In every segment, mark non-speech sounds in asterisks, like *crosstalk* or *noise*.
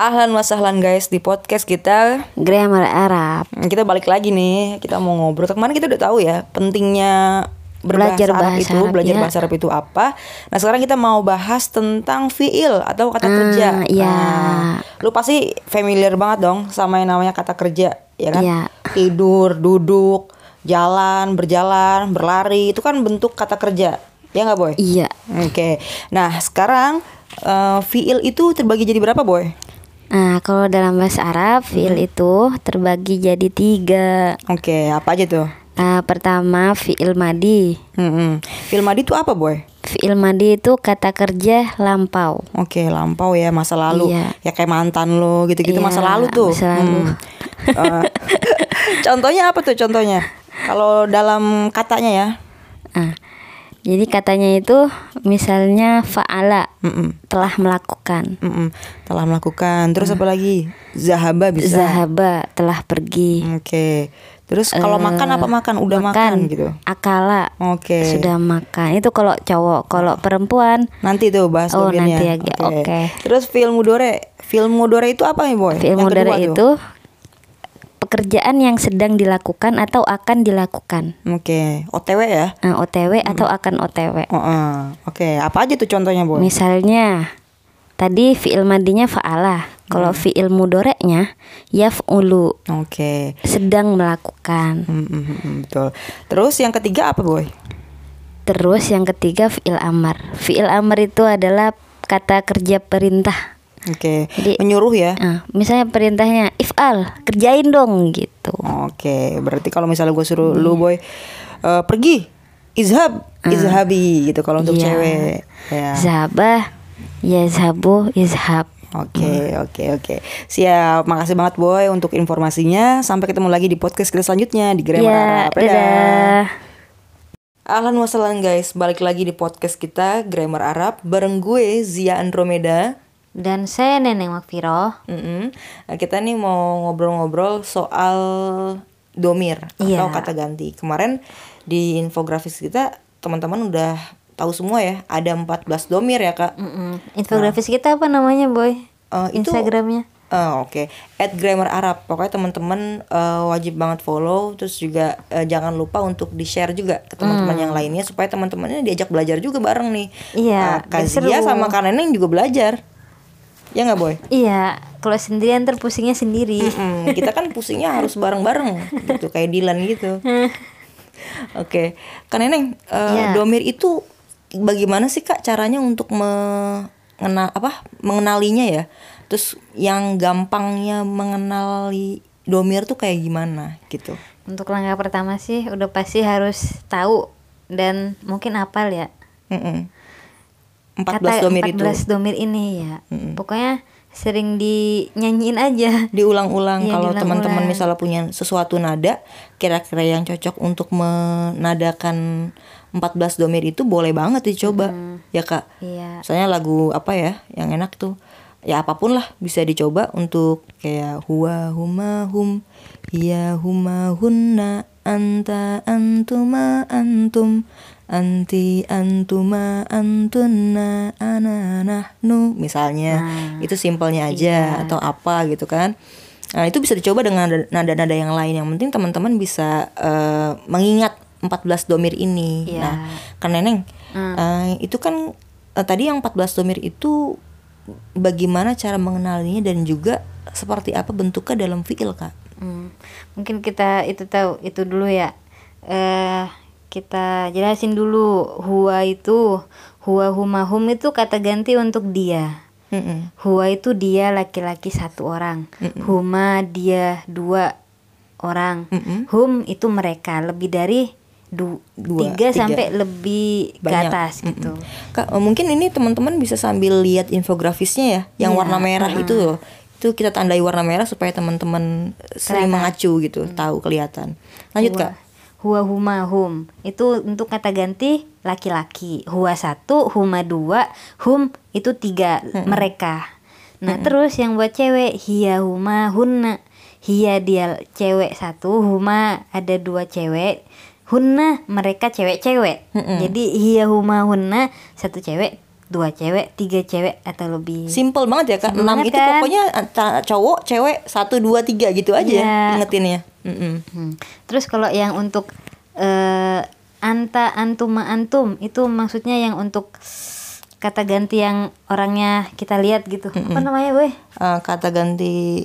Ahlan wasahlan guys di podcast kita Grammar Arab. Kita balik lagi nih Kita mau ngobrol Kemarin kita udah tahu ya Pentingnya Belajar Arab bahasa itu Arab, Belajar ya. bahasa Arab itu apa Nah sekarang kita mau bahas tentang fiil Atau kata kerja ya. Nah, Lu pasti familiar banget dong Sama yang namanya kata kerja Ya kan Ya. Tidur, duduk, jalan, berjalan, berlari Itu kan bentuk kata kerja Ya nggak boy? Iya. Oke Nah sekarang eh, Fiil itu terbagi jadi berapa boy? Nah, kalau dalam bahasa Arab, fiil itu terbagi jadi tiga. Oke, apa aja tuh? Nah, pertama fiil madi. Hmm, Film madi itu apa, boy? Fiil madi itu kata kerja lampau. Oke, lampau ya masa lalu. Iya. Ya kayak mantan lo gitu-gitu Iya, masa lalu tuh. masa lalu. Hmm. Eh, *laughs* contohnya apa tuh contohnya? Kalau dalam katanya ya. Nah, jadi katanya itu misalnya faala Mm-mm, telah melakukan. mm-mm. Telah melakukan. Terus apa lagi? Zahaba bisa. Zahaba telah pergi. Oke. Terus kalau Eh, makan apa makan? Udah makan, gitu. Akala Oke. sudah makan. Itu kalau cowok, kalau perempuan Nanti tuh bahas Oh, nanti aja. Oke. Terus film mudore. Film mudore itu apa nih, boy? Mudhari kedua tuh. Pekerjaan yang sedang dilakukan atau akan dilakukan. Oke, OTW ya. Nah, OTW atau akan OTW. Oh, eh. Oke, apa aja tuh contohnya, Boy? Misalnya tadi fi'il madinya fa'ala. Kalau fi'il mudorenya yaf'ulu, Oke. sedang melakukan. Hmm, hmm, hmm, hmm, betul. Terus yang ketiga apa, Boy? Terus yang ketiga fi'il amar. Fi'il amar itu adalah kata kerja perintah. Oke. Jadi- Menyuruh ya. Nah, misalnya perintahnya if'al, kerjain dong gitu. Oke, berarti kalau misalnya gue suruh lu, Boy, eh, pergi, izhab, izhabi gitu kalau untuk Iya. cewek. Ya. Zabah, yazhabu, izhab. Oke, oke, oke. Siap. Makasih banget, Boy, untuk informasinya. Sampai ketemu lagi di podcast kita selanjutnya di Grammar Ya, Arab. Dadah. dadah. Ahlan wassalam guys, balik lagi di podcast kita Grammar Arab bareng gue Zia Andromeda. Dan saya Neneng Makfiro. Mm-mm. Nah, kita nih mau ngobrol-ngobrol soal domir Iya. atau kata ganti. Kemarin di infografis kita teman-teman udah tahu semua ya, ada 14 domir ya, Kak. Mm-mm. Infografis kita apa namanya, Boy? Eh, itu Instagramnya. Eh, Oke, at Grammar Arab. Pokoknya teman-teman eh, wajib banget follow. Terus juga eh, jangan lupa untuk di share juga ke teman-teman yang lainnya supaya teman-temannya diajak belajar juga bareng nih. Iya, Eh, Kak biar Zia seru. sama Kak Neneng juga belajar. Ya nggak boy? Iya, kalau sendirian terpusingnya sendiri. Mm, kita kan pusingnya harus bareng-bareng gitu kayak Dilan gitu. *laughs* Oke, Kak Neneng, eh, Iya. domir itu bagaimana sih Kak caranya untuk mengenal apa mengenalinya ya? Terus yang gampangnya mengenali domir tuh kayak gimana gitu? Untuk langkah pertama sih udah pasti harus tahu dan mungkin hafal ya. Mm-mm. 14 domir itu. 14 domir ini ya. Pokoknya sering dinyanyiin aja. diulang-ulang Iya, kalau teman-teman misalnya punya sesuatu nada kira-kira yang cocok untuk menadakan 14 domir itu boleh banget dicoba. Ya kak? Iya. misalnya lagu apa ya yang enak tuh? Ya apa pun lah bisa dicoba untuk kayak huwa huma hum iya huma hunna anta antuma antum anti antuma antunna ana nahnu misalnya. Itu simpelnya aja atau apa gitu kan. Nah itu bisa dicoba dengan nada- nada-nada yang lain. Yang penting teman-teman bisa eh, mengingat 14 domir ini. Iya. nah kan neneng eh, itu kan eh, tadi yang 14 domir itu bagaimana cara mengenalinya dan juga seperti apa bentuknya dalam fiil kak? Hmm, Mungkin kita itu tahu itu dulu ya. Eh kita jelasin dulu huwa itu huwa huma hum itu kata ganti untuk dia. Mm-mm. Huwa itu dia laki-laki satu orang. Huma dia dua orang. Hum itu mereka lebih dari du- Dua, tiga, tiga. sampai lebih ke Banyak. atas gitu. Kak, eh, mungkin ini teman-teman bisa sambil lihat infografisnya ya, yang Iya, warna merah itu loh. Itu kita tandai warna merah supaya teman-teman sering mengacu gitu, tahu kelihatan. Lanjut kak. Huwa huma hum itu untuk kata ganti laki-laki. Huwa satu, huma dua, hum itu tiga mereka. Nah terus yang buat cewek hiya huma hunna. Hiya dia cewek satu, huma ada dua cewek. Hunna mereka cewek-cewek. Jadi hiya huma hunna satu cewek dua cewek tiga cewek atau lebih Simple banget ya kak. Simple Enam itu kan? pokoknya antara cowok, cewek satu dua tiga gitu aja Iya. ingetinnya. Mm-mm. Hmm. terus kalau yang untuk eh, anta antuma antum itu maksudnya yang untuk kata ganti yang orangnya kita lihat gitu apa namanya boy Eh, kata ganti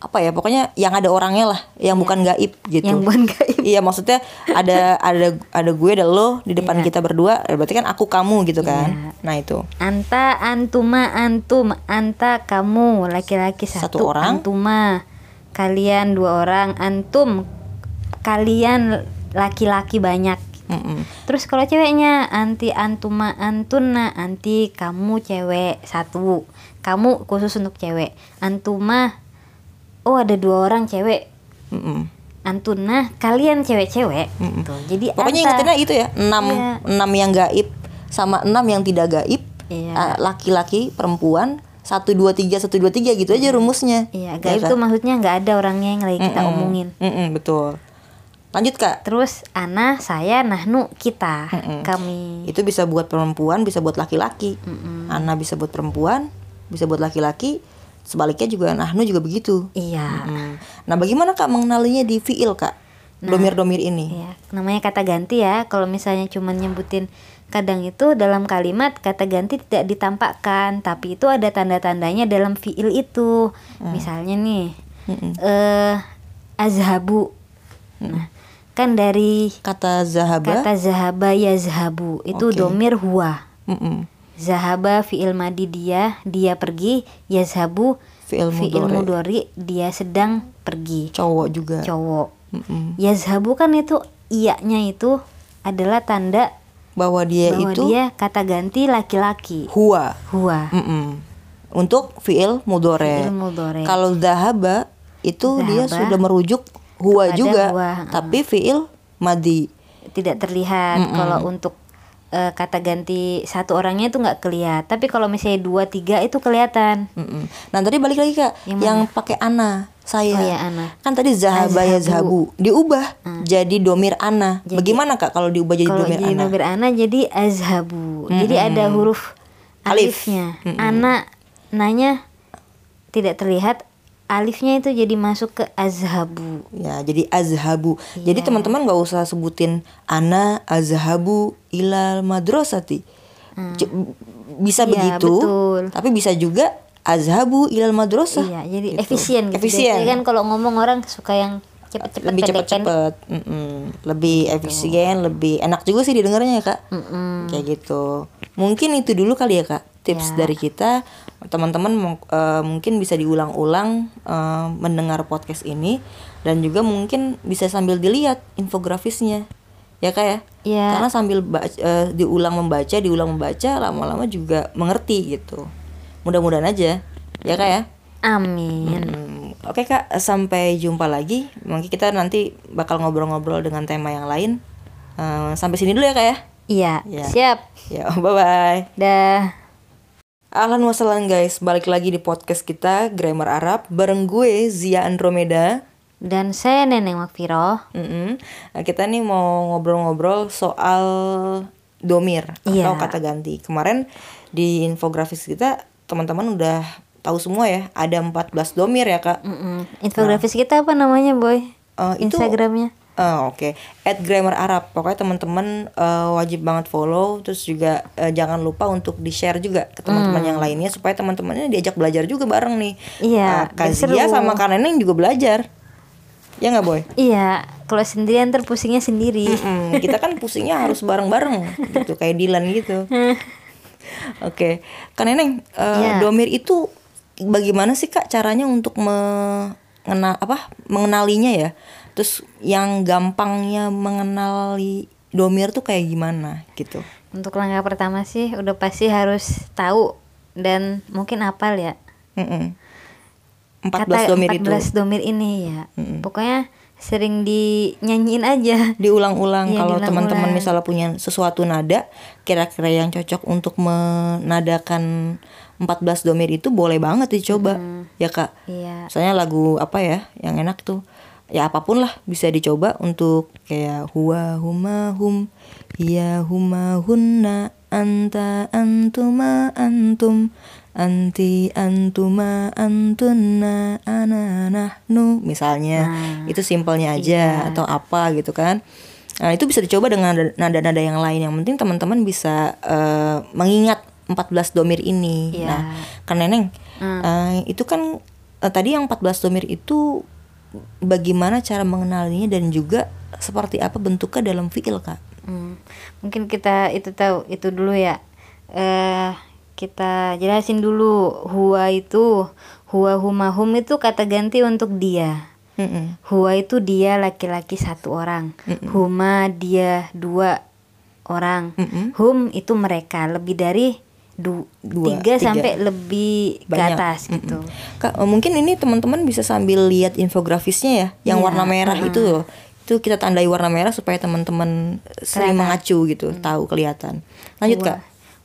apa ya pokoknya yang ada orangnya lah, yang bukan gaib gitu. yang bukan gaib Iya maksudnya ada ada ada gue ada lo di depan Iya. kita berdua, berarti kan aku kamu gitu kan. Iya. Nah itu. Anta antuma antum anta kamu laki-laki Satu satu, orang. antuma kalian dua orang antum kalian laki-laki banyak Mm-mm. terus kalau ceweknya anti antuma antuna anti kamu cewek satu kamu khusus untuk cewek antuma oh ada dua orang cewek Mm-mm. antuna kalian cewek-cewek Mm-mm. Tuh, jadi Pokoknya ingetinnya itu ya, enam Iya. enam yang gaib sama enam yang tidak gaib. Iya. Eh, Laki-laki, perempuan, satu dua tiga satu dua tiga gitu aja rumusnya. iya Ya gaib kan? tuh maksudnya nggak ada orangnya yang lagi kita Mm-mm. omongin Mm-mm, betul. Lanjut kak. Terus ana, saya, nahnu, kita, Mm-mm. kami. Itu bisa buat perempuan, bisa buat laki-laki. Ana bisa buat perempuan, bisa buat laki-laki. Sebaliknya juga Nahnu juga begitu. Iya. Mm. Nah, bagaimana kak mengenalinya di fiil kak? Domir-domir ini. Iya, namanya kata ganti ya. Kalau misalnya cuman nyebutin kadang itu dalam kalimat kata ganti tidak ditampakkan, tapi itu ada tanda-tandanya dalam fiil itu. Misalnya nih, Mm-mm. eh azhabu. Nah, kan dari Kata zahaba. kata zahaba yazhabu itu Oke. domir huwa. Mm-mm. Zahaba fiil madi dia, dia pergi, yazhabu Fiil fiil mudhari. mudhari dia sedang pergi. Cowok juga. Cowok. Mm-mm. Yazhabu kan itu iyanya itu adalah tanda Bahwa dia bahwa itu dia kata ganti laki-laki. huwa. Huwa. Mm-mm. Untuk fiil mudore. Fiil mudhari. Kalau zahaba itu dia Zahaba sudah merujuk kepada juga, huwa, tapi fiil madi. Tidak terlihat kalau untuk eh, kata ganti satu orangnya itu nggak kelihatan. Tapi kalau misalnya dua tiga itu kelihatan. Mm-mm. Nah tadi balik lagi kak, Yang yang, pakai ana saya. Oh ya ana. Kan tadi zahaba ya zahabu diubah jadi domir ana. Bagaimana kak kalau diubah jadi Kalau domir jadi ana? nomor ana jadi azhabu. Jadi ada huruf Alif. alifnya. Ana nanya tidak terlihat alifnya itu jadi masuk ke azhabu. Ya jadi azhabu. Iya. Jadi teman-teman nggak usah sebutin ana azhabu ilal madrasati. C- Bisa Iya, begitu, betul. tapi bisa juga azhabu ilal madrasah. Iya, jadi Gitu. efisien gitu. Efisien. Biasanya kan kalau ngomong orang suka yang cepet-cepet lebih cepet-cepet, lebih efisien, lebih enak juga sih didengarnya ya kak. Mm-mm. Kayak gitu. Mungkin itu dulu kali ya kak tips Ya. dari kita. Teman-teman eh, mungkin bisa diulang-ulang eh, mendengar podcast ini dan juga mungkin bisa sambil dilihat infografisnya. Ya kak ya. Iya. Karena sambil ba- eh, diulang membaca, diulang membaca, lama-lama juga mengerti gitu. Mudah-mudahan aja. Ya kak ya. Amin. Hmm, Oke kak, sampai jumpa lagi. Mungkin kita nanti bakal ngobrol-ngobrol dengan tema yang lain. Eh, sampai sini dulu ya kak ya. Iya, Iya. siap. Ya, *laughs* bye bye. Dah. Ahlan wassalam guys, balik lagi di podcast kita Grammar Arab bareng gue Zia Andromeda. Dan saya Neneng Makfiro. Mm-mm. Nah, kita nih mau ngobrol-ngobrol soal domir Iya. atau kata ganti. Kemarin di infografis kita teman-teman udah tahu semua ya, ada 14 domir ya kak. Mm-mm. Infografis kita apa namanya, Boy? Itu- Instagramnya. Oh, Oke, at Grammar Arab. Pokoknya teman-teman eh, wajib banget follow. Terus juga eh, jangan lupa untuk di share juga ke teman-teman yang lainnya supaya teman-temannya diajak belajar juga bareng nih. Iya, Eh, Kak biar seru. Zia sama Kak Neneng juga belajar. Ya nggak boy? Iya, kalau sendirian ntar pusingnya sendiri. Mm-mm, kita kan pusingnya harus bareng-bareng gitu kayak Dilan gitu. *laughs* Oke, Kak Neneng, eh, Iya. domir itu bagaimana sih Kak caranya untuk mengenal apa mengenalinya ya? Terus yang gampangnya mengenali domir tuh kayak gimana gitu? Untuk langkah pertama sih udah pasti harus tahu dan mungkin hafal ya. Mm-mm. 14 domir itu 14 domir ini ya. Pokoknya sering dinyanyiin aja. diulang-ulang Iya, kalau teman-teman misalnya punya sesuatu nada kira-kira yang cocok untuk menadakan 14 domir itu boleh banget dicoba. Ya kak? Iya. misalnya lagu apa ya yang enak tuh? Ya apa pun lah bisa dicoba untuk kayak huwa huma hum hiya huma hunna anta antuma antum anti antuma antunna ana nahnu misalnya. Nah, itu simpelnya aja iya. atau apa gitu kan. Nah itu bisa dicoba dengan nada-nada yang lain. Yang penting teman-teman bisa eh, mengingat 14 domir ini. Iya. nah kan neneng eh, itu kan eh, tadi yang 14 domir itu bagaimana cara mengenalinya dan juga seperti apa bentuknya dalam fiil kak? Hmm, mungkin kita itu tahu itu dulu ya. Eh kita jelasin dulu huwa itu huwa huma hum itu kata ganti untuk dia. Mm-mm. Huwa itu dia laki-laki satu orang. Huma dia dua orang. Mm-mm. Hum itu mereka lebih dari du- Dua, tiga, tiga. sampai lebih ke Banyak. atas gitu. Kak, eh, mungkin ini teman-teman bisa sambil lihat infografisnya ya, yang Iya, warna merah uh-uh. itu loh. Itu kita tandai warna merah supaya teman-teman sering mengacu gitu, tahu kelihatan. Lanjut kak.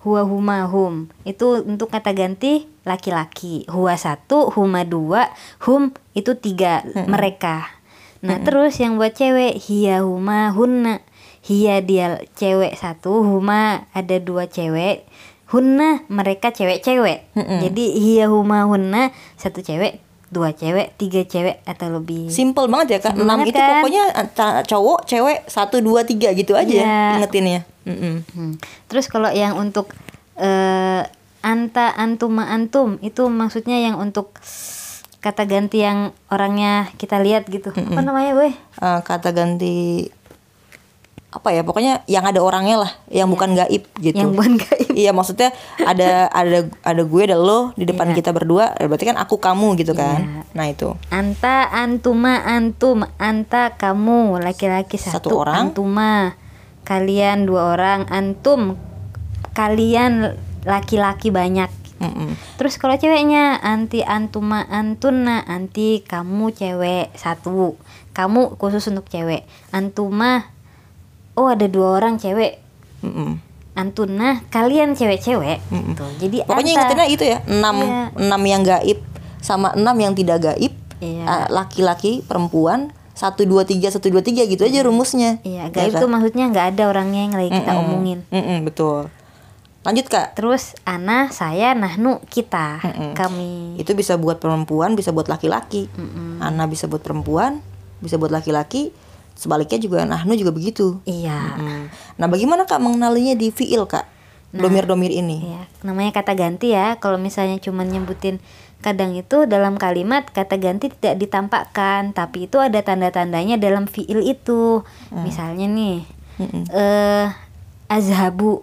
Huwa huma hum itu untuk kata ganti laki-laki. Huwa satu, huma dua, hum itu tiga mereka. Nah terus yang buat cewek hiya huma hunna. Hiya dia cewek satu, huma ada dua cewek. Hunna mereka cewek-cewek. Jadi hiya huma hunna satu cewek, dua cewek, tiga cewek atau lebih. Simple banget ya kak. Enam itu kan? pokoknya ca- cowok, cewek, satu, dua, tiga gitu aja Iya. ingetinnya. Mm-mm. Hmm. Terus kalau yang untuk eh, anta antuma antum itu maksudnya yang untuk kata ganti yang orangnya kita lihat gitu. Apa namanya, Boy? Eh, kata ganti apa ya? Pokoknya yang ada orangnya lah, yang bukan gaib gitu. Iya. Yang bukan gaib. Iya maksudnya ada *laughs* ada ada gue ada lo di depan Iya. kita berdua, berarti kan aku kamu gitu kan. Iya. Nah itu. Anta antuma antum anta kamu laki-laki Satu satu, orang. antuma kalian dua orang antum kalian laki-laki banyak Mm-mm. Terus kalau ceweknya anti antuma antuna anti kamu cewek satu kamu khusus untuk cewek antuma oh ada dua orang cewek Mm-mm. antuna kalian cewek-cewek Mm-mm. Tuh, jadi Pokoknya anta. ingetinnya itu ya, enam Iya. enam yang gaib sama enam yang tidak gaib, Iya. eh, laki-laki, perempuan, satu dua tiga satu dua tiga gitu aja rumusnya. iya Ya gaib kan? tuh maksudnya nggak ada orangnya yang lagi kita Mm-mm. omongin Mm-mm, betul. Lanjut kak. terus ana saya nahnu kita Mm-mm. kami Itu bisa buat perempuan, bisa buat laki-laki. Ana bisa buat perempuan, bisa buat laki-laki. Sebaliknya juga Nahnu juga begitu. iya Mm. Nah, bagaimana kak mengenalinya di fiil kak? Domir-domir ini. Iya, namanya kata ganti ya. Kalau misalnya cuma nyebutin kadang itu dalam kalimat kata ganti tidak ditampakkan, tapi itu ada tanda-tandanya dalam fiil itu. Misalnya nih, eh azhabu.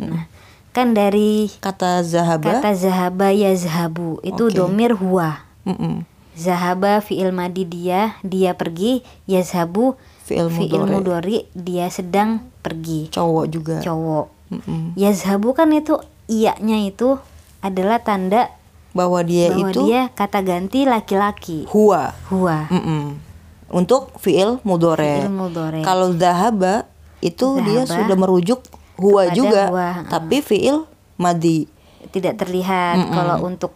Nah, kan dari Kata zahaba. kata zahaba ya zahabu itu Oke. domir huwa. Mm-mm. Zahaba fiil madi dia, dia pergi, yazhabu Fiil fiil mudhari dia sedang pergi. Cowok juga. Cowok. Mm-mm. Yazhabu kan itu iyanya itu adalah tanda Bahwa dia bahwa itu dia kata ganti laki-laki. huwa. Huwa. Mm-mm. Untuk fiil mudore. Fiil mudhari. Kalau zahaba itu dia Zahaba sudah merujuk kepada juga, huwa, tapi fiil madi. Tidak terlihat kalau untuk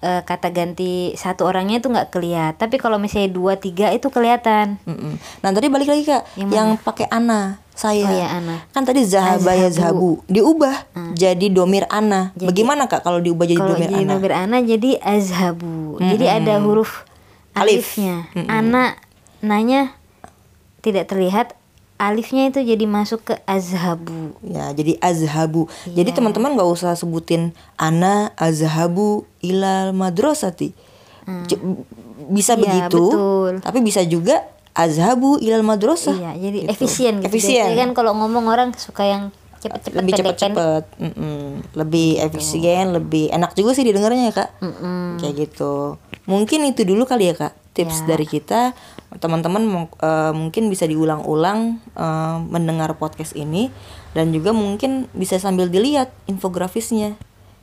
eh, kata ganti satu orangnya itu nggak kelihatan. Tapi kalau misalnya dua tiga itu kelihatan. Mm-mm. Nah tadi balik lagi kak, Yang yang, pakai ana saya. Oh ya ana. Kan tadi zahaba ya zahabu diubah jadi domir ana. Jadi- Bagaimana kak kalau diubah jadi Kalau domir jadi ana? nomor ana jadi azhabu. Jadi ada huruf Alif. alifnya. Ana nanya tidak terlihat. Alifnya itu jadi masuk ke azhabu. Ya jadi azhabu. Jadi Iya. teman-teman nggak usah sebutin ana azhabu ilal madrasati. C- Bisa Iya, begitu, betul. tapi bisa juga azhabu ilal madrasah. Iya, jadi Gitu. efisien gitu. Efisien. Biasanya kan kalau ngomong orang suka yang cepet-cepet lebih cepet-cepet, Mm-mm. lebih efisien, lebih enak juga sih didengarnya ya kak. Mm-mm. Kayak gitu. Mungkin itu dulu kali ya kak tips Ya. dari kita. Teman-teman eh, mungkin bisa diulang-ulang eh, mendengar podcast ini dan juga mungkin bisa sambil dilihat infografisnya.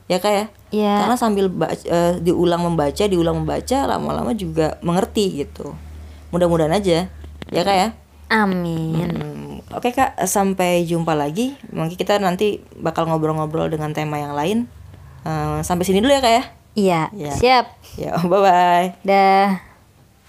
Ya kak ya. Iya. Karena sambil eh, diulang membaca, diulang membaca, lama-lama juga mengerti gitu. Mudah-mudahan aja. Ya kak ya. Amin. Hmm, Oke kak, sampai jumpa lagi. Mungkin kita nanti bakal ngobrol-ngobrol dengan tema yang lain. Eh, sampai sini dulu ya kak ya. Iya, Iya. siap. Ya, *laughs* bye bye. Dah.